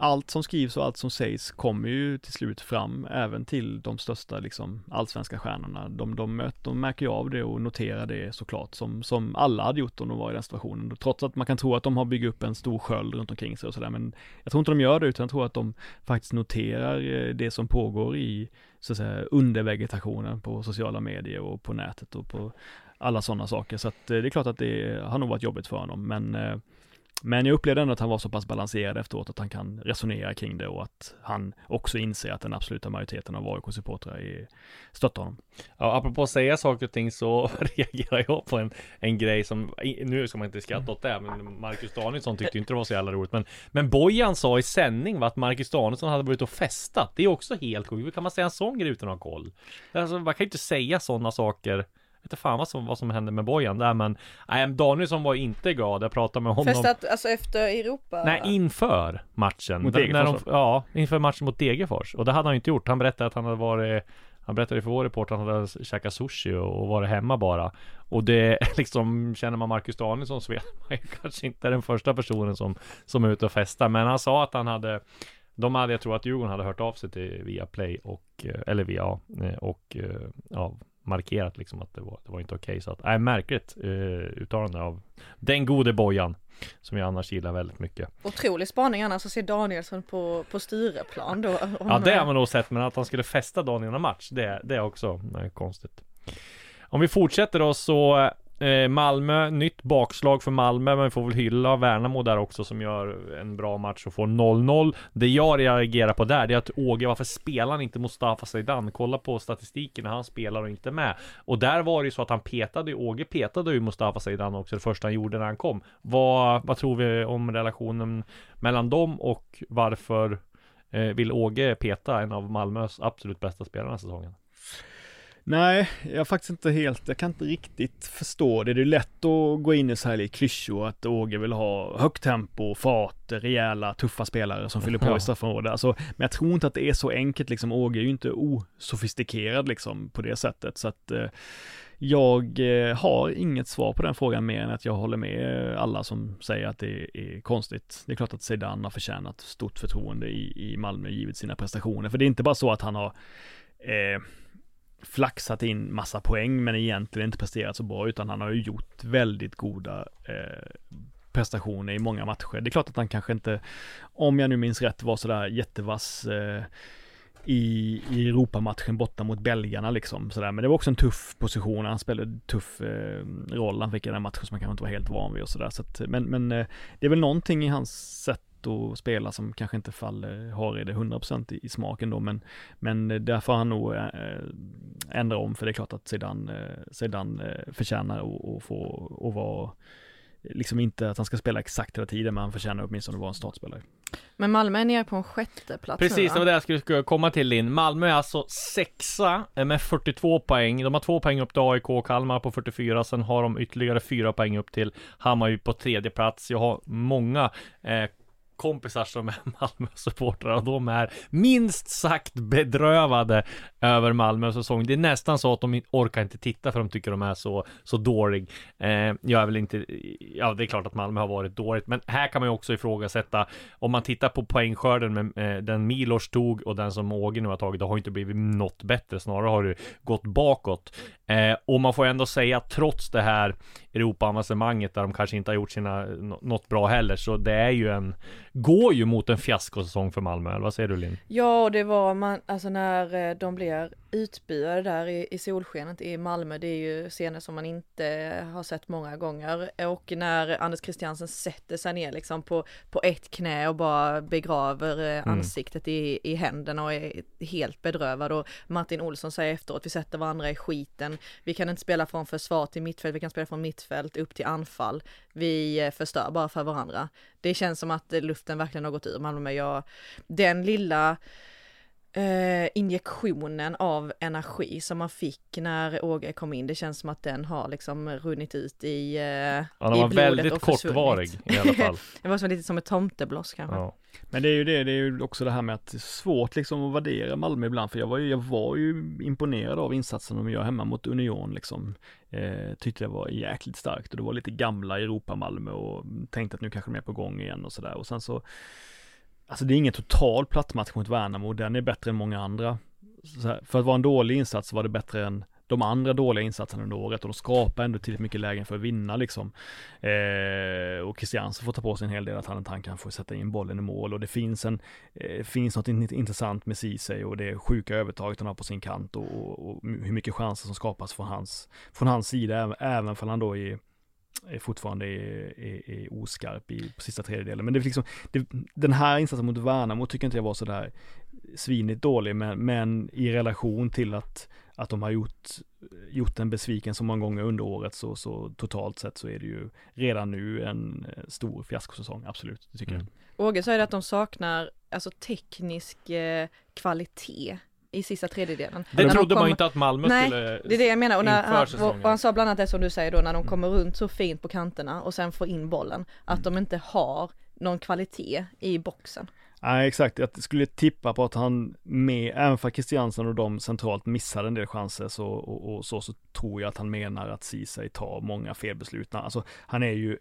allt som skrivs och allt som sägs kommer ju till slut fram även till de största liksom allsvenska stjärnorna. De, de, möter, de märker ju av det och noterar det såklart som, som alla hade gjort om de var i den situationen. Trots att man kan tro att de har byggt upp en stor sköld runt omkring sig och sådär men jag tror inte de gör det utan jag tror att de faktiskt noterar eh, det som pågår i så att säga undervegetationen på sociala medier och på nätet och på alla sådana saker. Så att eh, det är klart att det har nog varit jobbigt för honom men eh, men jag upplevde ändå att han var så pass balanserad efteråt att han kan resonera kring det och att han också inser att den absoluta majoriteten av AIK-supportrar stöttar honom. Ja, apropå att säga saker och ting så reagerar jag på en, en grej som, nu ska man inte skratta åt det, men Marcus Danielsson tyckte inte det var så jävla roligt. Men, men Bojan sa i sändning va, att Marcus Danielsson hade varit och festat. Det är också helt sjukt. Hur kan man säga en sån grej utan att ha koll? Alltså, man kan ju inte säga sådana saker. Inte fan vad som, vad som hände med Bojan där, men nej, Danielsson var inte glad. Jag pratade med honom. Festat alltså efter Europa? Nej, inför matchen. Mot Degerfors, de, Ja, inför matchen mot Degerfors. Och det hade han ju inte gjort. Han berättade att han hade varit han berättade för vår reporter att han hade käkat sushi och och varit hemma bara. Och det liksom, känner man Marcus Danielsson så vet man ju kanske inte den första personen som, som är ute och festar. Men han sa att han hade de hade, jag tror att Djurgården hade hört av sig till via Play och, eh, eller via, eh, och, eh, ja, markerat liksom att det var, det var inte okej. Så att, nej, märkligt eh, uttalande av den gode Bojan. Som jag annars gillar väldigt mycket. Otrolig spaning annars att se Danielsson på, på Stureplan då. Ja det har man nog sett, men att han skulle fästa dagen innan match, det, det är också eh, konstigt. Om vi fortsätter då så eh, Malmö, nytt bakslag för Malmö, men vi får väl hylla Värnamo där också som gör en bra match och får 0-0. Det jag reagerar på där, det är att Åge, varför spelar han inte Mustafa Zeidan? Kolla på statistiken när han spelar och inte med. Och där var det ju så att han petade, Åge petade ju Mustafa Zeidan också det första han gjorde när han kom. Vad, vad tror vi om relationen mellan dem och varför Eh, vill Åge peta en av Malmös absolut bästa spelare den här säsongen? Nej, jag är faktiskt inte helt, jag kan inte riktigt förstå det. Det är lätt att gå in i så här i klyschor att Åge vill ha högt tempo, fart, rejäla, tuffa spelare som fyller på i straffområdet. Alltså, men jag tror inte att det är så enkelt liksom. Åge är ju inte osofistikerad liksom på det sättet. Så att eh, jag eh, har inget svar på den frågan mer än att jag håller med alla som säger att det är konstigt. Det är klart att Zidane har förtjänat stort förtroende i, i Malmö givet sina prestationer. För det är inte bara så att han har eh, flaxat in massa poäng men egentligen inte presterat så bra utan han har ju gjort väldigt goda eh, prestationer i många matcher. Det är klart att han kanske inte, om jag nu minns rätt, var sådär jättevass eh, i, i Europamatchen borta mot belgarna liksom sådär. Men det var också en tuff position, han spelade en tuff eh, roll han fick i den matchen som han kanske inte var helt van vid och sådär. Så att, men men eh, det är väl någonting i hans sätt att spela som kanske inte faller Hareide 100% i, i smaken då, men, men eh, där får han nog eh, ändra om, för det är klart att Zidane, eh, Zidane eh, förtjänar att få, att vara Liksom inte att han ska spela exakt hela tiden, men han förtjänar åtminstone att vara en startspelare. Men Malmö är nere på en sjätte plats Precis, det var det jag skulle- komma till Linn. Malmö är alltså sexa eh, med 42 poäng. De har två poäng upp till AIK och Kalmar på 44. Sen har de ytterligare fyra poäng upp till Hammarby på tredje plats. Jag har många eh, kompisar som är Malmö-supportrar och de är minst sagt bedrövade över Malmös säsong. Det är nästan så att de orkar inte titta för de tycker de är så, så dålig. Eh, jag är väl inte, ja det är klart att Malmö har varit dåligt, men här kan man ju också ifrågasätta om man tittar på poängskörden med eh, den Milos tog och den som Åge nu har tagit, det har inte blivit något bättre, snarare har det gått bakåt. Eh, och man får ändå säga att trots det här Europa-avancemanget där de kanske inte har gjort sina, något bra heller, så det är ju en, går ju mot en fiaskosäsong för Malmö, eller vad säger du Linn? Ja, och det var man, alltså när eh, de blir utbuade där i, i solskenet i Malmö, det är ju scener som man inte har sett många gånger. Och när Anders Christiansen sätter sig ner liksom på, på ett knä och bara begraver eh, Mm. ansiktet i, i händerna och är helt bedrövad och Martin Olsson säger efteråt, vi sätter varandra i skiten. Vi kan inte spela från försvar till mittfält, vi kan spela från mittfält upp till anfall. Vi eh, förstör bara för varandra. Det känns som att eh, luften verkligen har gått ur Malmö. Jag, den lilla eh, injektionen av energi som man fick när Åge kom in. Det känns som att den har liksom runnit ut i, eh, Ja, i den var blodet väldigt kortvarig i alla fall. det var som lite som ett tomtebloss kanske. Ja. Men det är ju det, det är ju också det här med att det är svårt liksom att värdera Malmö ibland, för jag var ju, jag var ju imponerad av insatsen de gör hemma mot Union liksom. Eh, tyckte det var jäkligt starkt och det var lite gamla Europa-Malmö och tänkte att nu kanske de är på gång igen och sådär och sen så Alltså det är ingen total plattmatch mot Värnamo, den är bättre än många andra. Så här, för att vara en dålig insats var det bättre än de andra dåliga insatserna under året och de skapar ändå tillräckligt mycket lägen för att vinna liksom. Eh, och Christiansen får ta på sig en hel del att han inte han kan få sätta in bollen i mål och det finns en, eh, finns något in- intressant med Ceesay och det sjuka övertaget han har på sin kant och, och, och hur mycket chanser som skapas från hans, från hans sida, även, även för han då är är fortfarande är, är, är oskarp i på sista tredjedelen. Men det är liksom, det, den här insatsen mot Värnamo tycker inte jag var sådär svinigt dålig, men, men i relation till att, att de har gjort, gjort en besviken så många gånger under året så, så totalt sett så är det ju redan nu en eh, stor fiaskosäsong, absolut, det tycker Mm. Åge säger att de saknar alltså teknisk eh, kvalitet i sista tredjedelen. Det När de trodde man ju inte att Malmö Nej, skulle Det är det jag menar och, när han, och han sa bland annat det som du säger då när de kommer runt så fint på kanterna och sen får in bollen. Att de inte har någon kvalitet i boxen. Nej exakt, jag skulle tippa på att han med, även för Christiansen och de centralt missade en del chanser så, och, och så, så tror jag att han menar att Ceesay tar många felbeslut. Alltså han är ju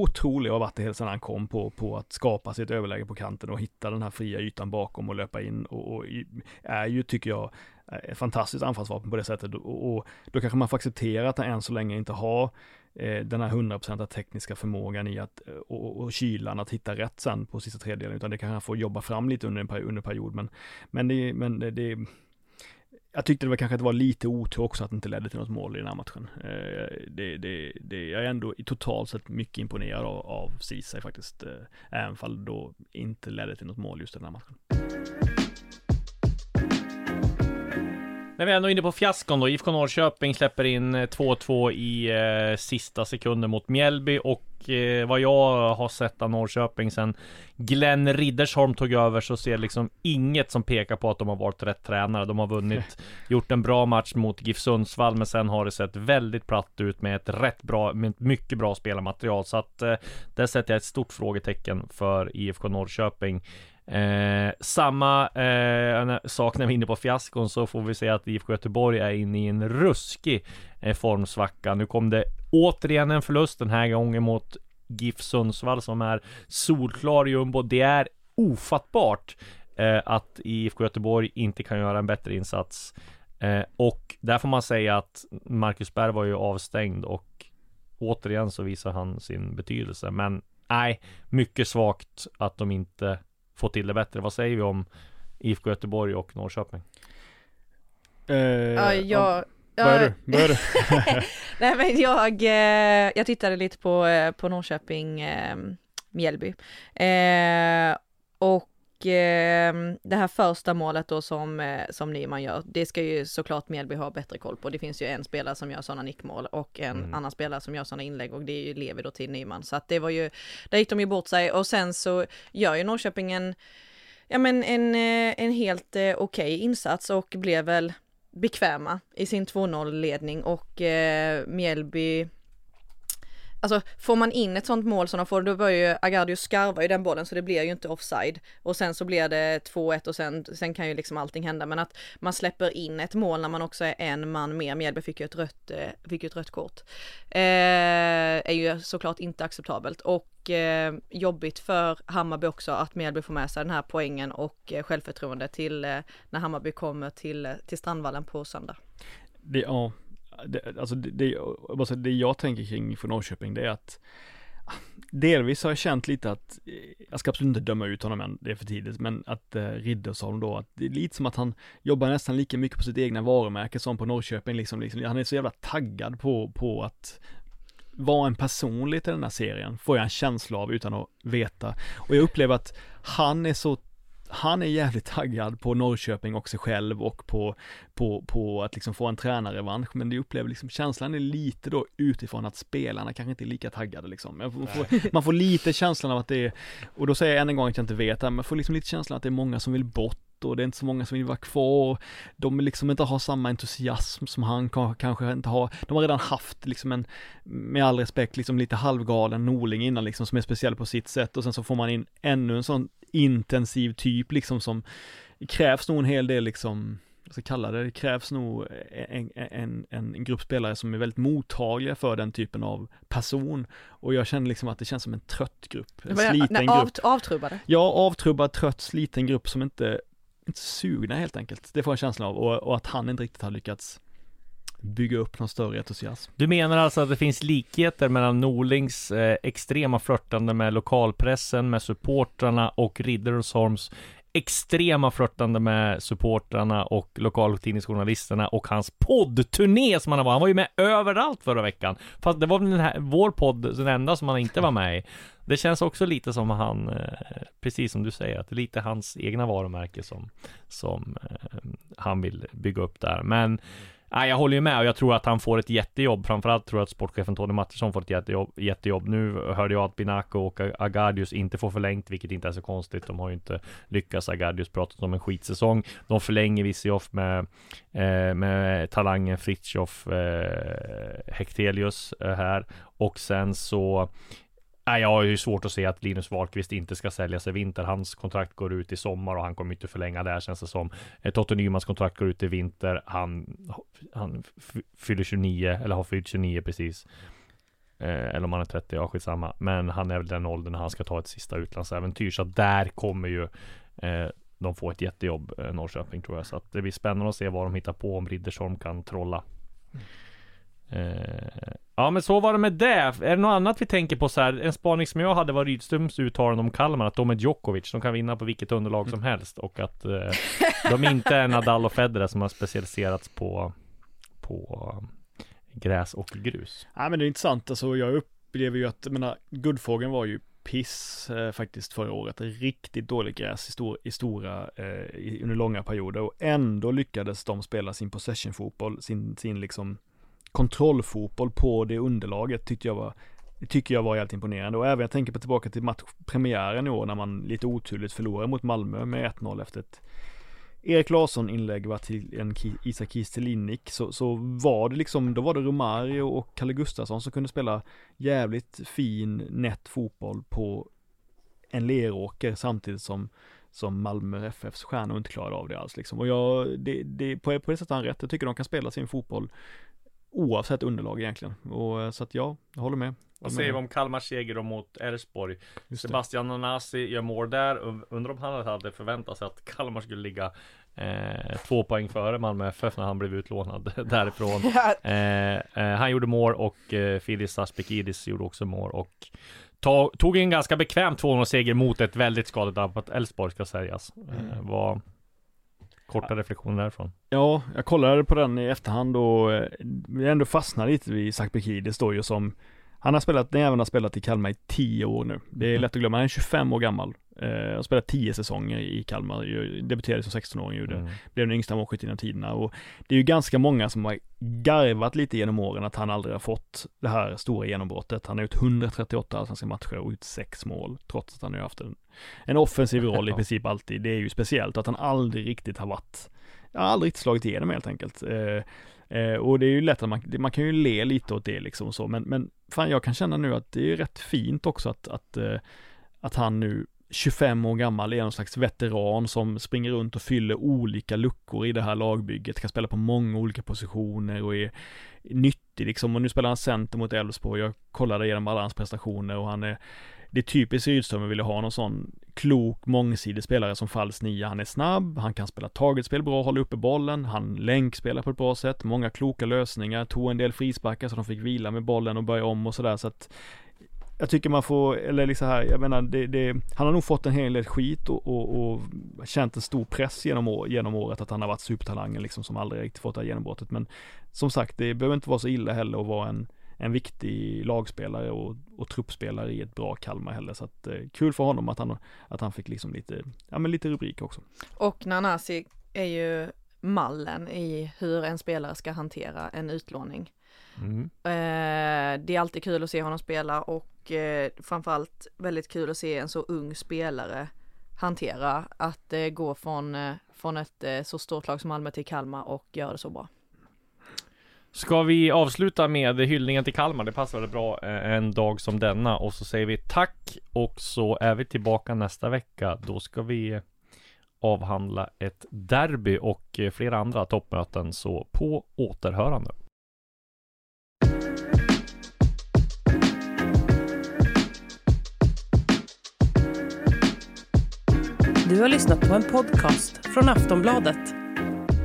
otrolig och har varit det hela sedan han kom på, på att skapa sig ett överläge på kanten och hitta den här fria ytan bakom och löpa in och, och är ju, tycker jag, ett fantastiskt anfallsvapen på det sättet och, och då kanske man får acceptera att han än så länge inte har eh, den här 100% tekniska förmågan i att, eh, och, och kylan att hitta rätt sen på sista tredjedelen, utan det kan han få jobba fram lite under en period, under period. men, men det, men det, det jag tyckte det var kanske att det var lite otur också att det inte ledde till något mål i den här matchen. Eh, det, det, det, jag är ändå i totalt sett mycket imponerad av, av Ceesay faktiskt, eh, även fall det då inte ledde till något mål just i den här matchen. När vi är ändå inne på fiaskon då, IFK Norrköping släpper in eh, 2-2 i eh, sista sekunden mot Mjällby och eh, vad jag har sett av Norrköping sen Glenn Riddersholm tog över så ser liksom inget som pekar på att de har varit rätt tränare. De har vunnit, gjort en bra match mot GIF Sundsvall men sen har det sett väldigt platt ut med ett rätt bra, med ett mycket bra spelarmaterial. Så att eh, där sätter jag ett stort frågetecken för IFK Norrköping. Eh, samma eh, sak när vi är inne på fiaskon så får vi säga att IFK Göteborg är inne i en ruskig formsvacka. Nu kom det återigen en förlust den här gången mot GIF Sundsvall som är solklar jumbo. Det är ofattbart eh, att IFK Göteborg inte kan göra en bättre insats. Eh, och där får man säga att Marcus Berg var ju avstängd och återigen så visar han sin betydelse. Men nej, mycket svagt att de inte får till det bättre. Vad säger vi om IFK Göteborg och Norrköping? Eh, Ja, jag... Börjar ja, du? Börjar du? Nej men jag, eh, jag tittade lite på, eh, på Norrköping, eh, Mjällby. Och det här första målet då som, som Nyman gör, det ska ju såklart Mjällby ha bättre koll på. Det finns ju en spelare som gör sådana nickmål och en Mm. annan spelare som gör sådana inlägg och det är ju Levi då till Nyman. Så att det var ju, där gick de ju bort sig och sen så gör ju Norrköping en, ja men en, en helt okej insats och blev väl bekväma i sin 2-0 ledning och eh, Mjällby Alltså får man in ett sånt mål som de får, då börjar ju Agardius skarva i den bollen så det blir ju inte offside. Och sen så blir det 2-1 och sen, sen kan ju liksom allting hända. Men att man släpper in ett mål när man också är en man mer, Mjällby fick ju ett rött, eh, fick ju ett rött kort. Eh, är ju såklart inte acceptabelt. Och eh, jobbigt för Hammarby också att Mjällby får med sig den här poängen och eh, självförtroende till eh, när Hammarby kommer till, eh, till Strandvallen på söndag. Det, ja, det, alltså det, det, jag det jag tänker kring för Norrköping det är att ah, delvis har jag känt lite att, eh, jag ska absolut inte döma ut honom än, det är för tidigt, men att eh, Riddersholm då, att det är lite som att han jobbar nästan lika mycket på sitt egna varumärke som på Norrköping liksom, liksom. Han är så jävla taggad på, på att vara en person lite i den här serien, får jag en känsla av utan att veta. Och jag upplever att han är så han är jävligt taggad på Norrköping och sig själv och på, på, på att liksom få en tränarrevansch, men det upplever liksom, känslan är lite då utifrån att spelarna kanske inte är lika taggade liksom. Man får, man får lite känslan av att det är, och då säger jag än en gång att jag inte vet, men man får liksom lite känslan att det är många som vill bort och det är inte så många som vill vara kvar. De liksom inte har samma entusiasm som han kanske inte har. De har redan haft liksom en, med all respekt, liksom lite halvgalen Norling innan liksom som är speciell på sitt sätt och sen så får man in ännu en sån intensiv typ liksom som krävs nog en hel del liksom vad ska kalla det, det krävs nog en, en, en grupp spelare som är väldigt mottagliga för den typen av person. Och jag känner liksom att det känns som en trött grupp, en sliten nej, av, grupp. Avtrubbade? Ja, avtrubbad, trött, sliten grupp som inte, inte sugna helt enkelt. Det får jag en känsla av och, och att han inte riktigt har lyckats bygga upp någon större entusiasm. Du menar alltså att det finns likheter mellan Norlings eh, extrema flörtande med lokalpressen, med supportrarna och Riddersholms extrema flörtande med supportrarna och lokaltidningsjournalisterna och hans poddturné som han var. Han var ju med överallt förra veckan. Fast det var den här, vår podd, den enda som han inte var med i. Det känns också lite som han, eh, precis som du säger, att det är lite hans egna varumärke som, som eh, han vill bygga upp där. Men Nej, jag håller ju med och jag tror att han får ett jättejobb. Framförallt tror jag att sportchefen Tony Mattisson får ett jättejobb, jättejobb. Nu hörde jag att Binako och Agardius inte får förlängt, vilket inte är så konstigt. De har ju inte lyckats. Agardius pratat om en skitsäsong. De förlänger Visioff med, eh, med talangen Fritiof eh, Hektelius eh, här. Och sen så Nej, jag har ju svårt att se att Linus Wahlqvist inte ska säljas i vinter. Hans kontrakt går ut i sommar och han kommer inte förlänga där känns det som. Eh, Totte Nymans kontrakt går ut i vinter. Han, han fyller 29 eller har fyllt 29 precis. Eh, eller om han är 30, ja skitsamma. Men han är väl den åldern när han ska ta ett sista utlandsäventyr. Så där kommer ju eh, de få ett jättejobb, eh, Norrköping tror jag. Så att det blir spännande att se vad de hittar på om Riddersholm kan trolla. Mm. Eh, ja men så var det med det. Är det något annat vi tänker på så här? En spaning som jag hade var Rydströms uttalande om Kalmar att de är Djokovic. De kan vinna på vilket underlag som helst och att eh, de inte är Nadal och Federer som har specialiserats på, på gräs och grus. Ja men det är intressant. Alltså jag upplever ju att, jag menar, Guldfågeln var ju piss eh, faktiskt förra året. Riktigt dåligt gräs i, stor, i stora, eh, i, under långa perioder och ändå lyckades de spela sin possession fotboll, sin, sin liksom kontrollfotboll på det underlaget tyckte jag var tycker jag var helt imponerande och även jag tänker på tillbaka till matchpremiären i år när man lite oturligt förlorar mot Malmö med 1-0 efter ett Erik Larsson inlägg var till en Isak Kiestelinic så, så var det liksom, då var det Romario och Kalle Gustafsson som kunde spela jävligt fin, nätt fotboll på en leråker samtidigt som som Malmö FFs stjärnor inte klarade av det alls liksom. Och jag, det, det, på, på det sättet har han rätt. Jag tycker de kan spela sin fotboll oavsett underlag egentligen. Och, eh, så att ja, jag håller med. Vad säger vi om Kalmars seger då mot Elfsborg? Sebastian Nanasi gör mål där. Undrar om han hade förväntat sig att Kalmar skulle ligga eh, två poäng före Malmö FF när han blev utlånad därifrån. Eh, eh, han gjorde mål och eh, Filis Aspekidis gjorde också mål och tog, tog en ganska bekväm 2-0 seger mot ett väldigt skadedrabbat Elfsborg ska sägas. Eh, mm. Var Korta reflektioner därifrån. Ja, jag kollade på den i efterhand och eh, vi ändå fastnade lite vid Zac Bekidis då ju som han har spelat, den även har spelat i Kalmar i 10 år nu. Det är mm. lätt att glömma, han är 25 år gammal. Eh, har spelat 10 säsonger i Kalmar, debuterade som 16-åring gjorde. Mm. Blev den yngsta målskytten genom tiderna och det är ju ganska många som har garvat lite genom åren att han aldrig har fått det här stora genombrottet. Han har gjort 138 allsvenska matcher och gjort 6 mål, trots att han har haft en, en offensiv roll i princip alltid. Det är ju speciellt att han aldrig riktigt har varit, aldrig riktigt slagit igenom helt enkelt. Eh, Eh, och det är ju lätt att man, man kan ju le lite åt det liksom så, men, men fan jag kan känna nu att det är rätt fint också att, att, eh, att han nu 25 år gammal är någon slags veteran som springer runt och fyller olika luckor i det här lagbygget, kan spela på många olika positioner och är nyttig liksom. Och nu spelar han center mot Elfsborg. Jag kollade igenom alla hans prestationer och han är det är typiskt Rydström att vilja ha någon sån klok, mångsidig spelare som falsk nia. Han är snabb, han kan spela targetspel bra, hålla uppe bollen, han länkspelar på ett bra sätt, många kloka lösningar, tog en del frisparkar så de fick vila med bollen och börja om och sådär så att jag tycker man får, eller liksom här, jag menar det, det, han har nog fått en hel del skit och, och, och känt en stor press genom, år, genom året att han har varit supertalangen liksom som aldrig riktigt fått det här genombrottet. Men som sagt, det behöver inte vara så illa heller att vara en, en viktig lagspelare och, och truppspelare i ett bra Kalmar heller. Så att eh, kul för honom att han, att han fick liksom lite, ja men lite rubrik också. Och Nanasi är ju mallen i hur en spelare ska hantera en utlåning. Mm. Eh, det är alltid kul att se honom spela och eh, framförallt väldigt kul att se en så ung spelare hantera att eh, gå från, eh, från ett eh, så stort lag som Malmö till Kalmar och göra det så bra. Ska vi avsluta med hyllningen till Kalmar? Det passar väldigt bra eh, en dag som denna och så säger vi tack och så är vi tillbaka nästa vecka. Då ska vi avhandla ett derby och eh, flera andra toppmöten så på återhörande. Du har lyssnat på en podcast från Aftonbladet.